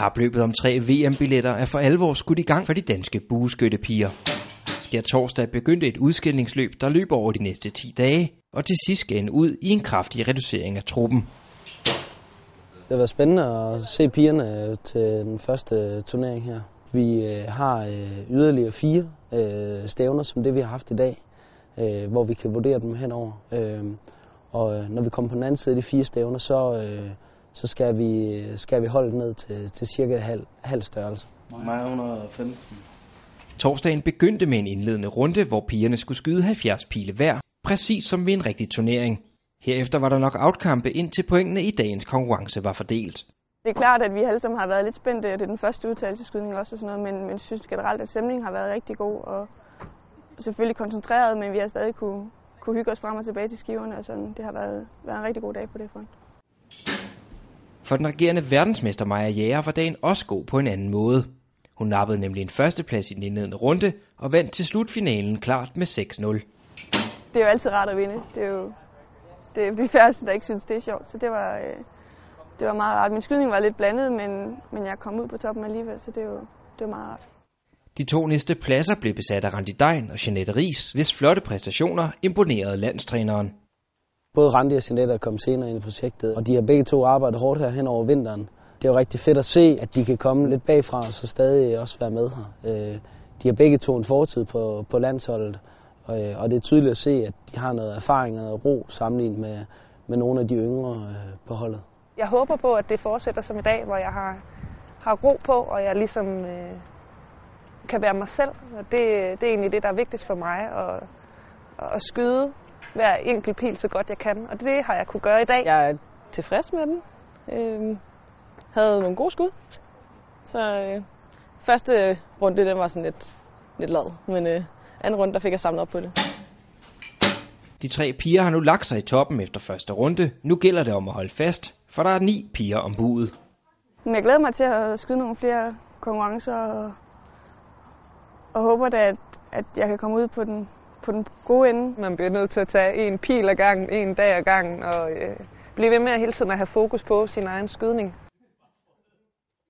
Kapløbet om tre VM-billetter er for alvor skudt i gang for de danske bueskyttepiger. Sker torsdag begyndte et udskillingsløb, der løber over de næste 10 dage, og til sidst skal ende ud i en kraftig reducering af truppen. Det har været spændende at se pigerne øh, til den første øh, turnering her. Vi øh, har yderligere fire stævner, som det vi har haft i dag, hvor vi kan vurdere dem henover. Og når vi kommer på den anden side af de fire stævner, så, så skal, vi, skal vi holde ned til, til cirka halv, halv størrelse. Mig 115. Torsdagen begyndte med en indledende runde, hvor pigerne skulle skyde 70 pile hver, præcis som ved en rigtig turnering. Herefter var der nok outkampe, indtil pointene i dagens konkurrence var fordelt. Det er klart, at vi alle sammen har været lidt spændte, og det er den første udtalelseskydning også og sådan noget, men, men jeg synes generelt, at stemningen har været rigtig god, og selvfølgelig koncentreret, men vi har stadig kunne, kunne hygge os frem og tilbage til skiverne, og sådan. det har været, været en rigtig god dag på det front. For den regerende verdensmester Maja Jæger var dagen også god på en anden måde. Hun nappede nemlig en førsteplads i den indledende runde og vandt til slutfinalen klart med 6-0. Det er jo altid rart at vinde. Det er jo det er de færreste, der ikke synes, det er sjovt. Så det var, øh, det var meget rart. Min skydning var lidt blandet, men, men jeg kom ud på toppen alligevel, så det var, det var meget rart. De to næste pladser blev besat af Randi Dein og Jeanette Ries, hvis flotte præstationer imponerede landstræneren. Både Randi og Jeanette er kommet senere ind i projektet, og de har begge to arbejdet hårdt her hen over vinteren. Det er jo rigtig fedt at se, at de kan komme lidt bagfra og så stadig også være med her. Øh, de har begge to en fortid på, på landsholdet, og, og det er tydeligt at se, at de har noget erfaring og noget ro sammenlignet med, med nogle af de yngre øh, på holdet. Jeg håber på, at det fortsætter som i dag, hvor jeg har, har ro på, og jeg ligesom øh, kan være mig selv. Og det, det er egentlig det, der er vigtigst for mig, at, at skyde hver enkelt pil så godt jeg kan. Og det har jeg kunne gøre i dag. Jeg er tilfreds med den. Øh, havde nogle gode skud. Så øh, første runde, den var sådan lidt, lidt lad, men øh, anden runde, der fik jeg samlet op på det. De tre piger har nu lagt sig i toppen efter første runde. Nu gælder det om at holde fast, for der er ni piger om budet. Jeg glæder mig til at skyde nogle flere konkurrencer, og, og håber da, at, at jeg kan komme ud på den, på den gode ende. Man bliver nødt til at tage en pil ad gangen, en dag ad gangen, og øh, blive ved med at hele tiden at have fokus på sin egen skydning.